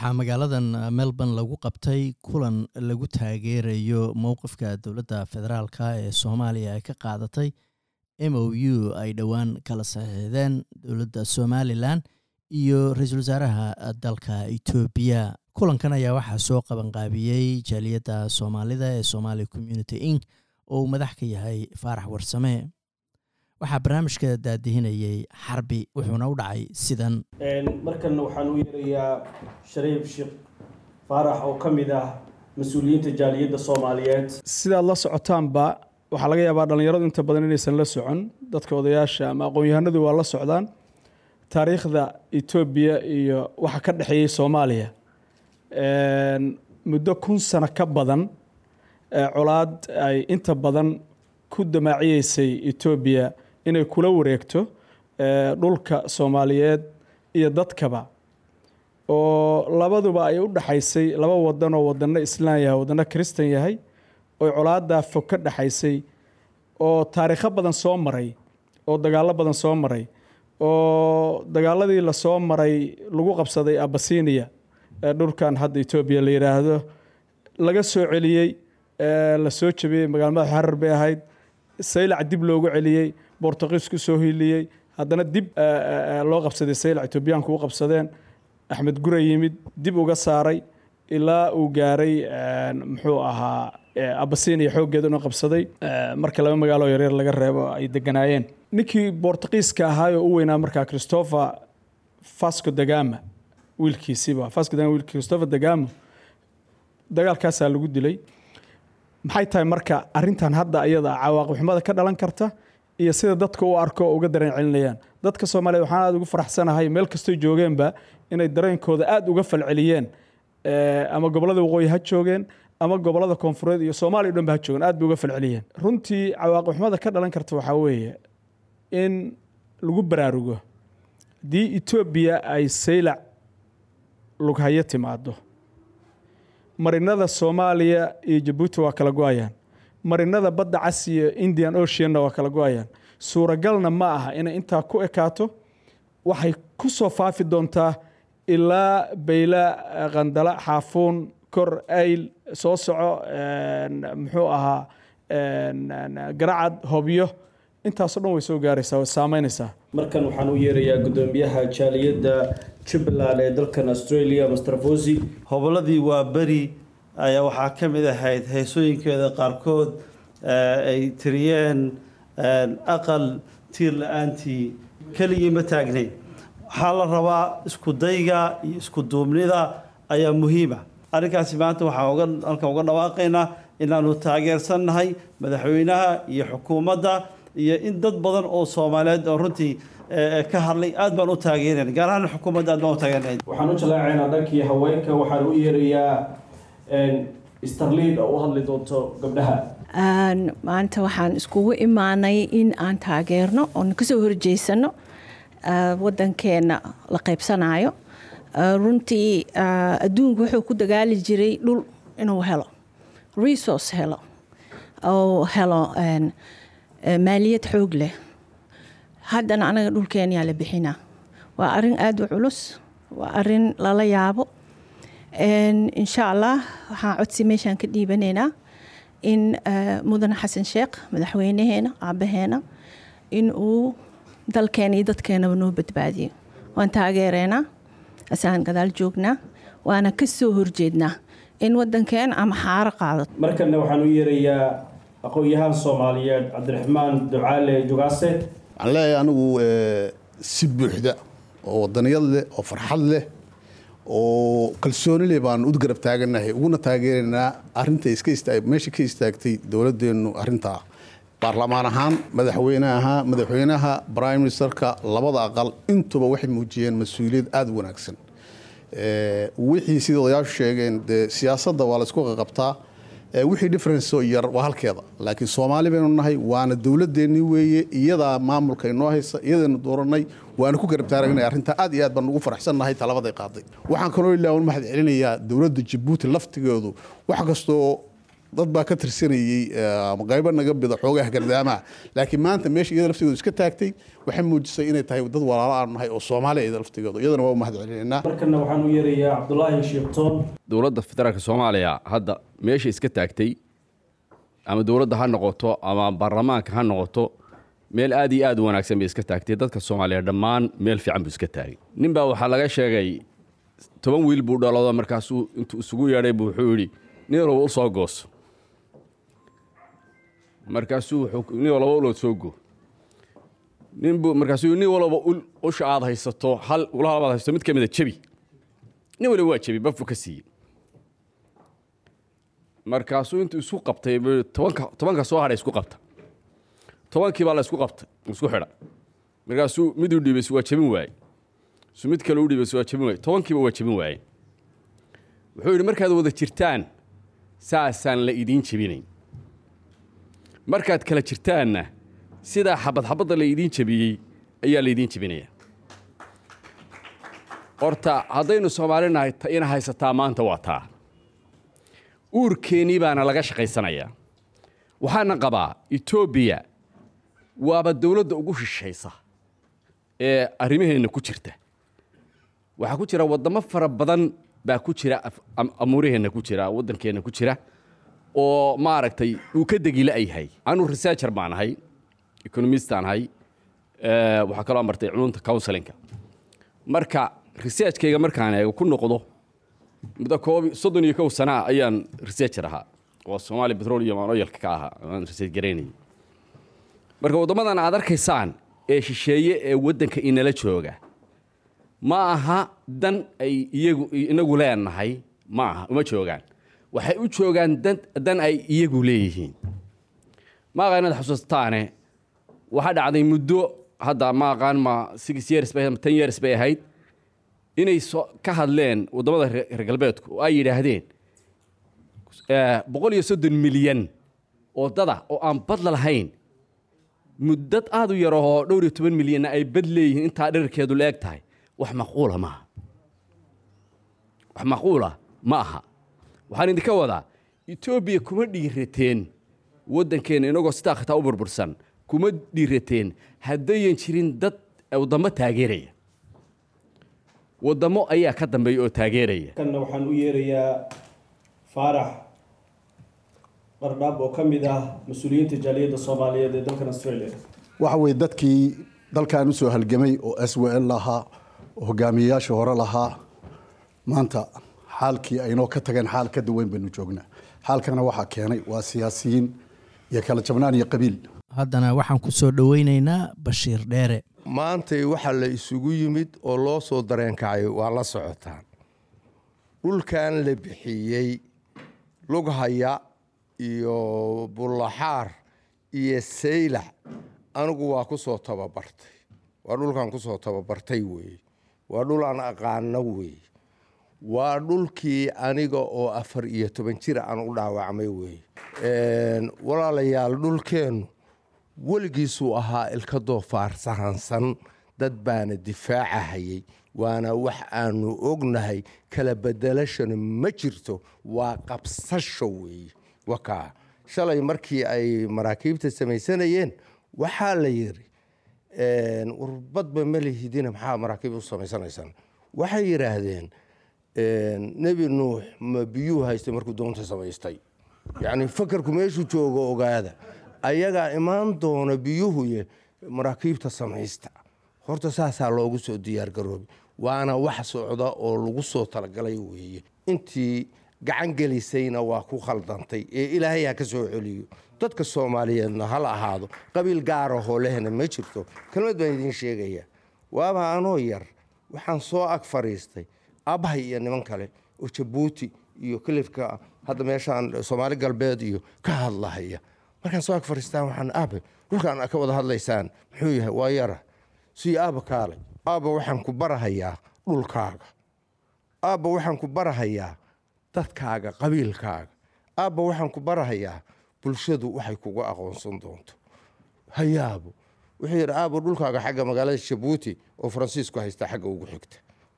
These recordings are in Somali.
waxaa magaaladan melbourne lagu qabtay kulan lagu taageerayo mowqifka dowladda federaalka ee soomaaliya ay ka qaadatay. M o u ay dhowaan kala saxiixdeen dowladda somalilan iyo ra'iisul wasaaraha dalka etoobiya kulankan ayaa waxaa soo qabanqaabiyey jaaliyadda soomaalida ee somali community inc. oo uu madax ka yahay faarax warsame waxaa barnaamijka daadihinayay xarbi wuxuuna u dhacay sidan. Markanna waxaan u yeerayaa shariif sheekh faarax oo ka mid ah mas'uuliyiinta jaaliyadda soomaaliyeed. Sidaad la socotaanba waxaa laga yaabaa dhallinyaradu inta badan inaysan la socon dadka odayaasha ama aqoon-yahanadu waa la socdaan taariikhda etoobiya iyo waxa ka dhexeeyey soomaaliya. Muddo kun sano ka badan colaad ay inta badan ku damaaciyeysay etoobiya inay kula wareegto dhulka soomaaliyeed iyo dadkaba. Oo labaduba ay u dhexaysay laba wadan oo wadano islaan yahay wadano kristan yahay oo colaadaa fog ka dhexaysay oo taariikho badan soo maray oo dagaallo badan soo maray oo dagaaladii la soo maray lagu qabsaday abasinia dhulkan hadda etoobiya la yidhaahdo laga soo celiyey la soo jabiyey magaalmada xarar bay ahayd saylac dib loogu celiyey bortuqiis ku soo hiliyey haddana dib loo qabsaday saylac etoobiyaanku u qabsadeen. Axmed gura yimid dib uga saaray ilaa uu gaaray muxuu ahaa abasinia xooggeeda una qabsaday. Marka laba magaalo yaryar laga reebo ay deganaayeen. Ninkii bortuqiiska ahaayoo u weynaa markaa christopher fasco dagama wiilkiisiiba. Christopher dagamo dagaalkaasaa lagu dilay. Maxay tahay marka arintan hadda ayada cawaaqibxumada ka dhalan karta iyo sida dadka u arko oo uga dareen celinayaan dadka soomaaliyeed waxaan aada ugu faraxsanahay meel kastoo joogeenba inay dareenkooda aada uga falceliyeen ama gobollada waqooyi ha joogeen ama gobollada koonfureed iyo soomaaliya o dhan ba ha joogeen aad bay uga falceliyeen. Runtii cawaaqibxumada ka dhalan karta waxaa weeye in lagu baraarugo haddii etoobiya ay saylac lughayo timaado marinada soomaaliya iyo jabuuti waa kala go'ayaan marinada badda cas iyo indian oceanna waa kala go'ayaan. Suuragalna ma aha inay intaa ku ekaato. Waxay ku soo faafi doontaa ilaa bayla qandala xaafuun kor ayl soo soco muxuu ahaa garacad hobyo. Intaasoo dhan way soo gaaraysaa way saameynaysaa markan waxaan u yeerayaa guddoomiyaha jaaliyadda jubbaland ee dalkan australia master fosi hobolladii waa beri ayaa waxaa ka mid ahayd heesooyinkeeda qaarkood ay tiriyeen aqal tiir la'aantii keligii ma taagnayn waxaa la rabaa isku dayga iyo isku duubnida ayaa muhiima arrinkaasi maanta waxaan halkan uga dhawaaqaynaa inaanu taageersannahay madaxweynaha iyo xukuumadda iyo in dad badan oo soomaaliyeed oo runtii ka hadlay aad baan u taageerana gaar ahaan xukuumadda aad baan u taageernahay waxaan u jalaacaynaa dhankii haweenka waxaan u yeerayaa starliid oo u hadli doonto gabdhaha. Maanta waxaan iskugu imaanay in aan taageerno oon ka soo horjeysano wadankeena la qaybsanayo runtii adduunku wuxuu ku dagaali jiray dhul inuu helo resource helo oo helo maaliyad xoog leh. Haddana anaga dhulkeenyaa la bixinaa. Waa arrin aada u culus waa arrin lala yaabo insha allah waxaan codsi meeshaan ka dhiibanaynaa in mudane xasan sheekh madaxweynaheena aabaheena in uu dalkeena iyo dadkeenaba noo badbaadiyo. Waan taageereynaa asaan gadaal joognaa waana ka soo horjeednaa in wadankeena ama xaaro qaadato markanna waxaan u yeerayaa aqoon-yahaan soomaaliyeed cabdiraxmaan ducaale jugaase waxaan leeyahay anigu si buuxda oo wadaniyad leh oo farxad leh oo kalsooni leh baan u garab taaganahay uguna taageeraynaa arinta iska meesha ka istaagtay dowladeennu arintaa baarlamaan ahaan madaxweyne ahaa madaxweynaha prime ministerka labada aqal intuba waxay muujiyeen mas'uuliyad aada u wanaagsan. Wixii sida odayaashu sheegeen dee siyaasadda waa la isku qaqabtaa wixii difference oo yar waa halkeeda. Laakiin soomaali baynu nahay waana dowladeennii weeye iyadaa maamulka inoo haysa iyadaynu dooranay waana ku garab taaragnay arrintaa aad iyo aad baan ugu faraxsannahay talabaday qaaday. Waxaan kaloo ilaa un mahad celinayaa dowladda jabuuti laftigeedu wax kastoo dad baa ka tirsanayey ama qaybo naga bida xoogaha gardaamaha. Laakiin maanta meesha iyada laftigooda iska taagtay waxay muujisay inay tahay dad walaalo aan nahay oo soomaaliya iyada laftigooda iyadana waa u mahad celinaynaa markana waxaan u yeerayaa cabdulaahi sheektoon dowladda federaalka soomaaliya hadda meesha iska taagtay ama dowladda ha noqoto ama baarlamaanka ha noqoto meel aad iyo aad u wanaagsan bay iska taagtay. Dadka soomaaliya dhammaan meel fiican buu iska taagay. Nin baa waxaa laga sheegay toban wiil buu dhalado markaasuu intuu isugu yeedhay buu wuxuu yidhi nin walba u soo gooso markaasuu nin walba ulood soo goo nin buu markaasuu nin walba ul usha aad haysato hal ulaha haysato mid ka mid a jebi nin waliba waa jebi bafu ka siiyey. Markaasuu intuu isku qabtay tobanka tobanka soo hadhay isku qabta. Tobankii baa la isku qabtay isku xidha. Markaasuu mid u dhiibay waa jebin waaye. Su mid kale u dhiibay waa jebin waaye. Tobankiiba waa jebin waaye. Wuxuu yidhi markaad wada jirtaan saasaan la idiin jebinayn markaad kala jirtaanna sidaa xabad xabadda la idiin jebiyey ayaa la idiin jebinaya horta haddaynu soomaali nahay ta ina haysataa maanta waa taa. Uurkeennii baana laga shaqaysanayaa. Waxaana qabaa etoobiya waaba dowladda ugu shishaysa ee arrimaheenna ku jirta. Waxaa ku jira waddamo fara badan baa ku jira amuuraheenna ku jira waddankeenna ku jira oo maaragtay uu ka degila yahay anuu researcher baan ahay economistaan ahay waxaa kaloo martay culunta counselinka marka researchkayga markaan eego ku noqdo muddo koob soddon iyo kow sanaa ayaan researcher ahaa. Oo Somali Petroleum and Oil ka ahaa aan research garaynayay marka waddamadan aad arkaysaan ee shisheeye ee waddanka inala jooga ma aha dan ay iyagu inagu leenahay ma aha uma joogaan waxay u joogaan dan ay iyagu leeyihiin. Ma aqaan inaad xusuustaane waxaa dhacday muddo hadda ma aqaan ma six years bay ten years bay ahayd inay soo ka hadleen waddamada reer galbeedku. Oo ay yidhaahdeen boqol iyo soddon milyan oo dada oo aan badla lahayn muddad aad u yar oo dhowr iyo toban milyanna ay bad leeyihiin intaa dherarkeedu la eg tahay. Wax macquula maaha. Wax macquula ma aha waxaan idinka wadaa etoobiya kuma dhiirateen. Waddankeenna inagoo sidaa khitaa u burbursan kuma dhiirateen. Haddayan jirin dad waddamo taageeraya. Waddamo ayaa ka dambeeya oo taageeraya. Kanna waxaan u yeerayaa faarax qardhaab oo ka mid ah mas'uuliyiinta jaaliyadda soomaaliyeed ee dalkan australia. Waxa weye dadkii dalkan u soo halgamay oo s w l lahaa oo hogaamiyeyaasha hore lahaa maanta xaalkii aynoo ka tageen xaal ka duwan baynu joognaa. Xaalkana waxaa keenay waa siyaasiyiin iyo kala jabnaan iyo qabiil. Haddana waxaan ku soo dhoweynaynaa bashiir dheere. Maantay waxaa la isugu yimid oo loo soo dareenkacay waa la socotaan dhulkan la bixiyey lughaya iyo bullaxaar iyo saylac anigu waa ku soo tababartay. Waa dhulkan ku soo tababartay weeye waa dhul aan aqaano weeye waa dhulkii aniga oo afar iyo toban jir aan u dhaawacmay weeye walaalayaal dhulkeennu weligiisuu ahaa ilka doofaar sahansan. Dad baana difaacahayay waana wax aanu ognahay kala bedelashana ma jirto. Waa qabsasho weeye wakaa shalay markii ay maraakiibta samaysanayeen waxaa la yidhi warbadba ma lihidina maxaa maraakiib u samaysanaysaan waxay yidhaahdeen nebi nuux ma biyuu haystay markuu doonta samaystay. Yacni fakarku meeshuu joogo ogaada. Ayagaa imaan doona biyuhuye maraakiibta samaysta. Horta saasaa loogu soo diyaargaroobi waana wax socda oo lagu soo talagalay weeye. Intii gacan gelisayna waa ku khaldantay ee ilaahay ha ka soo celiyo. Dadka soomaaliyeedna hala ahaado qabiil gaarahoo lehna ma jirto. Kelmad baan idiin sheegayaa. Waaba anoo yar waxaan soo ag fadhiistay aabbahay iyo niman kale oo jabuuti iyo kalifka hadda meeshaan soomaali galbeed iyo ka hadlahaya. Markaan soo ag fadhiistaan waxaan aabe dhulkaan ka wada hadlaysaan muxuu yahay waa yara. Sii aaba kaalay aabba waxaan ku barahayaa dhulkaaga. Aabba waxaan ku barahayaa dadkaaga qabiilkaaga. Aabba waxaan ku barahayaa bulshadu waxay kuga aqoonsan doonto. Hayaabo wuxuu yidhi aabba dhulkaaga xagga magaalada jabuuti oo faransiisku haysta xagga ugu xigta.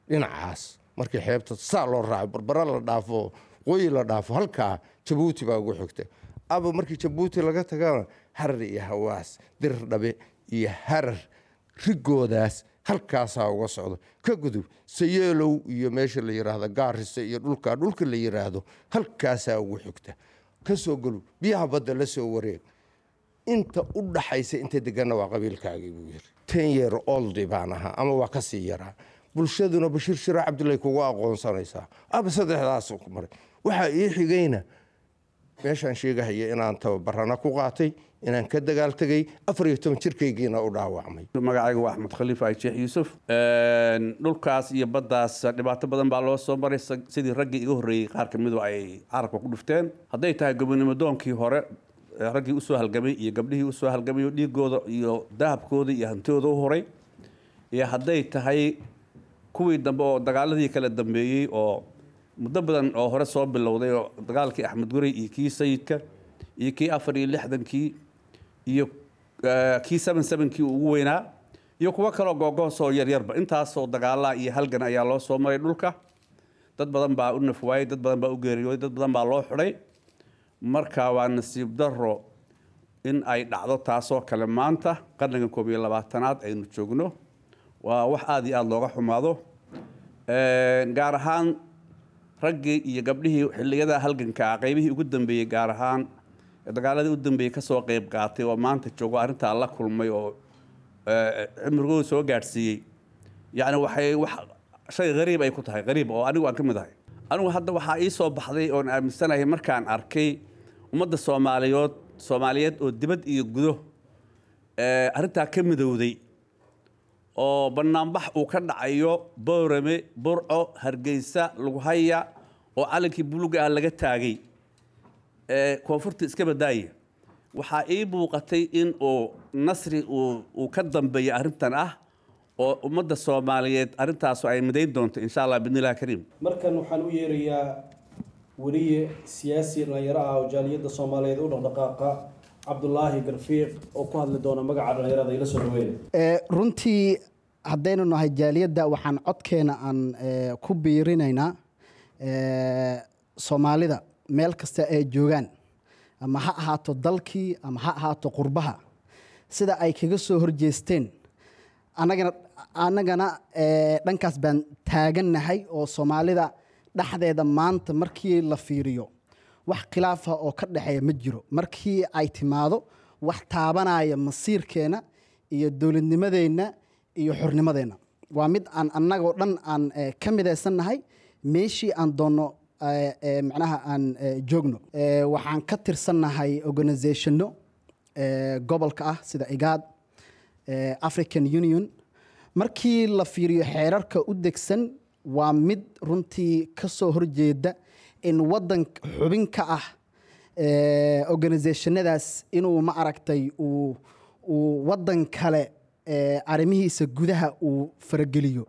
Dhinacaas markii xeebta saa loo raacay barbara la dhaafo qoyi la dhaafo halkaa jabuuti baa ugu xigta aba markii jabuuti laga tagana harar iyo hawaas dirir dhabe iyo harar rigoodaas halkaasaa uga socdo. Ka gudub sayeelow iyo meesha la yidhaahdo gaarisa iyo dhulkaa dhulka la yidhaahdo halkaasaa ugu xigta ka soo gelu biyaha badda la soo wareeg inta u dhaxaysa inta deganna waa qabiilkaagii buu yiri. Ten yeer oldi baan ahaa ama waa ka sii yaraa bulshaduna bashiir shiro cabdullahi kugu aqoonsanaysaa aba saddexdaas maray. Waxaa ii xigayna meeshaan sheegahaya inaan tababarana ku qaatay inaan ka dagaal tegay afar iyo toban jirkaygiina u dhaawacmay. Magacayga waa axmed khaliif ay sheekh yuusuf. Dhulkaas iyo baddaas dhibaato badan baa loo soo maray sidii raggii iga horreeyey qaar ka midu ay carabka ku dhufteen. Hadday tahay gobonimo doonkii hore raggii u soo halgamay iyo gabdhihii u soo halgamay oo dhiigooda iyo dahabkooda iyo hantidooda u horay. Iyo hadday tahay kuwii dambe oo dagaaladii kala dambeeyey oo muddo badan oo hore soo bilowday oo dagaalkii axmed gurey iyo kii sayidka iyo kii afar iyo lixdankii iyo kii seven sevenkii ugu weynaa iyo kuwo kaloo googoos oo yaryarba intaasoo dagaalaa iyo halgan ayaa loo soo maray dhulka. Dad badan baa u nafwaayey dad badan baa u geeriyooday dad badan baa loo xidhay. Marka waa nasiib daro in ay dhacdo taasoo kale maanta. Qarniga koob iyo labaatanaad aynu joogno waa wax aada iyo aada looga xumaado gaar ahaan raggii iyo gabdhihii xiliyada halganka qaybihii ugu dambeeyey gaar ahaan dagaaladii u dambeeyey ka soo qeyb qaatay oo maanta joogo arrintaa la kulmay oo cimrigooda soo gaadhsiiyey. Yacni waxay wax shay hariib ay ku tahay hariib oo anigu aan ka mid ahay. Anigu hadda waxaa ii soo baxday oon aaminsanahay markaan arkay ummadda soomaaliyood soomaaliyeed oo dibad iyo gudo arrintaa ka midowday oo banaanbax uu ka dhacayo boorame burco hargeysa lughaya oo calankii buluga ah laga taagay. Koonfurta iska badaaya waxaa ii muuqatay in uu nasri uu ka dambeeya arrintan ah oo ummadda soomaaliyeed arrintaasu ay midayn doonto insha allah bidnillahi kariim. Markan waxaan u yeerayaa weliye siyaasi dhalinyaro ah oo jaaliyadda soomaaliyeed u dhaqdhaqaaqa cabdulaahi garfiiq oo ku hadli doona magaca dhalinyarada ila soo dhaweynaya runtii haddaynu nahay jaaliyadda waxaan codkeena aan ku biirinaynaa soomaalida meel kasta ay joogaan. Ama ha ahaato dalkii ama ha ahaato qurbaha. Sida ay kaga soo horjeesteen. Anagana dhankaas baan taagannahay oo soomaalida dhexdeeda maanta markii la fiiriyo wax khilaafa oo ka dhexeeya ma jiro. Markii ay timaado wax taabanaya masiirkeena iyo dowladnimadeenna iyo xornimadeenna waa mid aan annagoo dhan aan ka midaysannahay meeshii aan doonno macnaha aan joogno. Waxaan ka tirsannahay organizationno gobolka ah sida igaad african union. Markii la fiiriyo xeerarka u degsan waa mid runtii ka soo horjeeda in waddan xubin ka ah organizationadaas inuu ma aragtay uu waddan kale arrimihiisa gudaha uu farageliyo.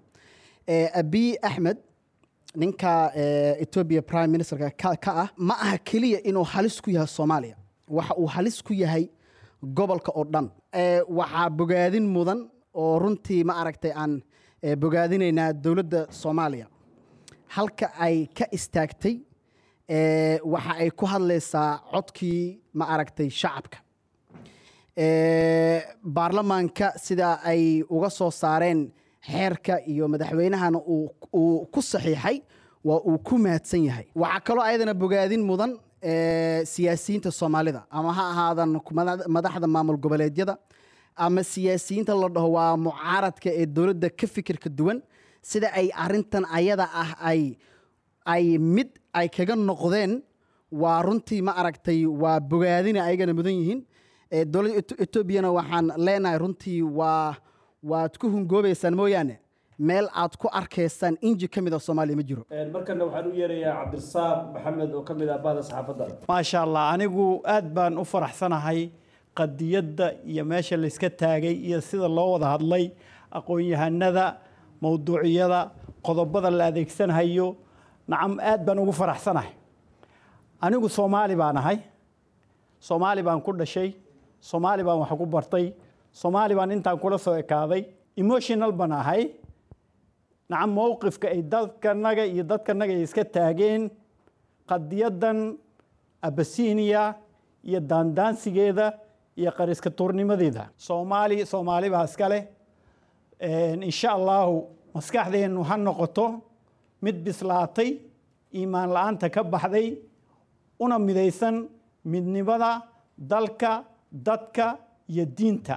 Abiy axmed ninka ethiopia prime ministerka ka ah ma aha keliya inuu halis ku yahay soomaaliya. Waxa uu halis ku yahay gobolka oo dhan. Waxaa bogaadin mudan oo runtii ma aragtay aan bogaadinaynaa dowladda soomaaliya. Halka ay ka istaagtay waxa ay ku hadlaysaa codkii ma aragtay shacabka. Baarlamaanka sida ay uga soo saareen xeerka iyo madaxweynahana uu ku saxiixay waa uu ku mahadsan yahay. Waxaa kaloo ayadana bogaadin mudan siyaasiyiinta soomaalida. Ama ha ahaadan madaxda maamul goboleedyada ama siyaasiyiinta la dhaho waa mucaaradka ee dowladda ka fikirka duwan sida ay arintan ayada ah ay ay mid ay kaga noqdeen waa runtii ma aragtay waa bogaadina ayagana mudan yihiin. Dowladda etoobiyana waxaan leenahay runtii waa waad ku hungoobaysaan mooyaane. Meel aad ku arkaysaan inji ka mid a soomaaliya ma jiro. Markana waxaan u yeerayaa cabdirasaaq maxamed oo ka mid ah bahda saxaafadda. Maasha allah anigu aad baan u faraxsanahay qadiyadda iyo meesha layska taagay iyo sida loo wada hadlay aqoon-yahanada mowduuciyada qodobada la adeegsanhayo nacam aad baan ugu faraxsanahay. Anigu soomaali baan ahay. Soomaali baan ku dhashay. Soomaali baan wax ku bartay. Soomaali baan intaan kula soo ekaaday. Emotional baan ahay. Nacam mowqifka ay dadkanaga iyo dadkanaga ay iska taageen. Qadiyadan abasiiniya iyo daandaansigeeda iyo qariska tuurnimadeeda soomaali soomaali baa iska leh. Insha allahu maskaxdeennu ha noqoto mid bislaatay iimaan la'aanta ka baxday una midaysan midnimada dalka dadka iyo diinta